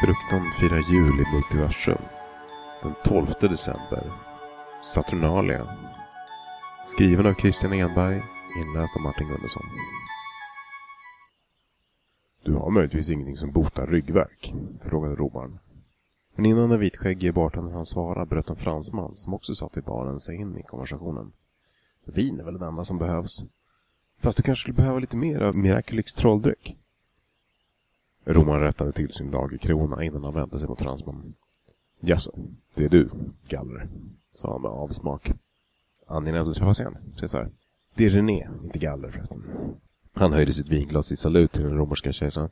Fruktan firar jul i multiversum. Den 12 december. Saturnalia. Skriven av Christian Enberg. Inläst av Martin Gunnarsson. Du har möjligtvis ingenting som botar ryggvärk? Frågade romaren. Men innan den vitskäggige bartendern han svara bröt en fransman som också satt i baren sig in i konversationen. Vin är väl det enda som behövs. Fast du kanske skulle behöva lite mer av Miraculix trolldryck? Roman rättade till sin lagerkrona innan han vände sig mot fransmannen. Jaså, det är du, Galler? sa han med avsmak. Angenämt att träffas igen, Cesar. Det är René, inte galler förresten. Han höjde sitt vinglas i salut till den romerska kejsaren.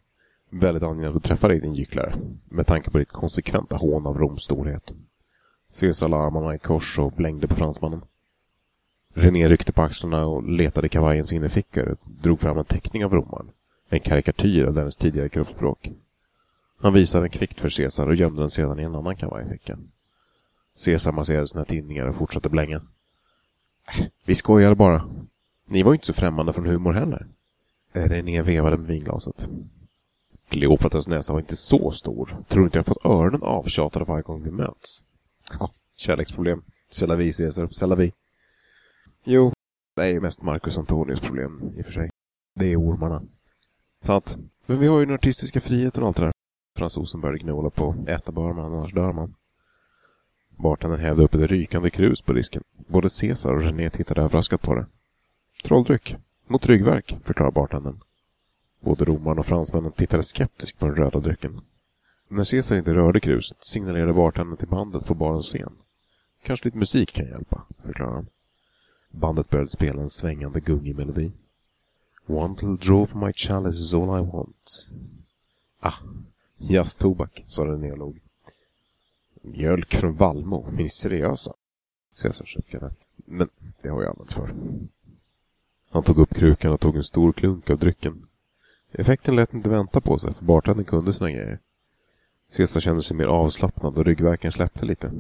Väldigt angenämt att träffa dig, din gycklare. Med tanke på ditt konsekventa hån av Roms storhet. Caesar la armarna i kors och blängde på fransmannen. René ryckte på axlarna och letade kavajens innerfickor och drog fram en teckning av romaren. En karikatyr av dennes tidigare kroppsspråk. Han visade den kvickt för Caesar och gömde den sedan i en annan kavaj i fickan. Caesar masserade sina tinningar och fortsatte blänga. Äh, vi skojade bara. Ni var ju inte så främmande från humor heller. René vevade med vinglaset. Kleopatras näsa var inte så stor. Tror du inte jag fått öronen avtjatade varje gång vi möts? Ja, kärleksproblem. C'est vi, Caesar. C'est vi. Jo, det är ju mest Marcus Antonius problem i och för sig. Det är ormarna. Sant. Men vi har ju den artistiska friheten och allt det där. Fransosen började gnola på. Äta bör man, annars dör man. Bartendern hävde upp ett rykande krus på disken. Både Caesar och René tittade överraskat på det. Trolldryck. Mot ryggverk, förklarar bartendern. Både romaren och fransmännen tittade skeptiskt på den röda drycken. När Caesar inte rörde kruset signalerade bartendern till bandet på barens scen. Kanske lite musik kan hjälpa, förklarar han. Bandet började spela en svängande gungig melodi. One little draw from my chalice is all I want. Ah, jazztobak, sa René och log. Mjölk från Valmo, ministeriösa. Caesar suckade. Men det har jag använt för. Han tog upp krukan och tog en stor klunk av drycken. Effekten lät inte vänta på sig, för bartendern kunde sina grejer. Caesar kände sig mer avslappnad och ryggverken släppte lite.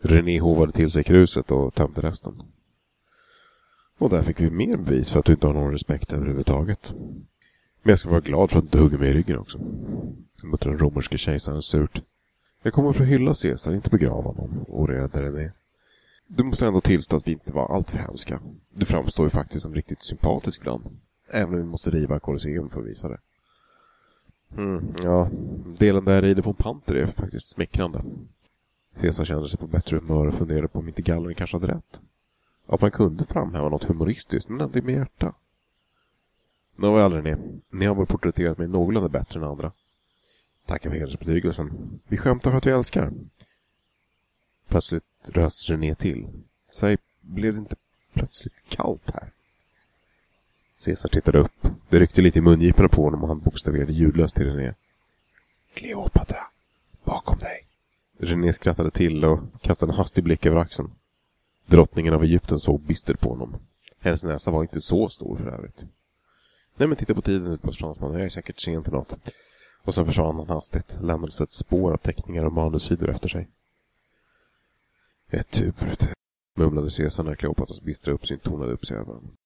René hovade till sig kruset och tömde resten. Och där fick vi mer bevis för att du inte har någon respekt överhuvudtaget. Men jag ska vara glad för att du hugger mig i ryggen också. Mot den romerske kejsaren surt. Jag kommer för att hylla Caesar, inte begrava honom, orerade det. Du måste ändå tillstå att vi inte var alltför hemska. Du framstår ju faktiskt som riktigt sympatisk ibland. Även om vi måste riva Colosseum för att visa det. Mm, ja, delen där jag rider på en panter är faktiskt smickrande. Caesar kände sig på bättre humör och funderade på om inte gallren kanske hade rätt. Att man kunde framhäva något humoristiskt, men ändå med hjärta. Nåväl René, ni har väl porträtterat mig någorlunda bättre än andra. Tackar för hedersbetygelsen. Vi skämtar för att vi älskar. Plötsligt rös René till. Säg, blev det inte plötsligt kallt här? Caesar tittade upp. Det ryckte lite i mungiporna på honom och han bokstaverade ljudlöst till René. Kleopatra, bakom dig. René skrattade till och kastade en hastig blick över axeln. Drottningen av Egypten såg bistert på honom. Hennes näsa var inte så stor för övrigt. Nej men titta på tiden utbrast fransmannen. Jag är säkert sen till något. Och sen försvann han hastigt. Lämnades ett spår av teckningar och manussidor efter sig. Ett tur, mumlade Caesar när Kleopatras bistra uppsyn tonade upp sig över honom.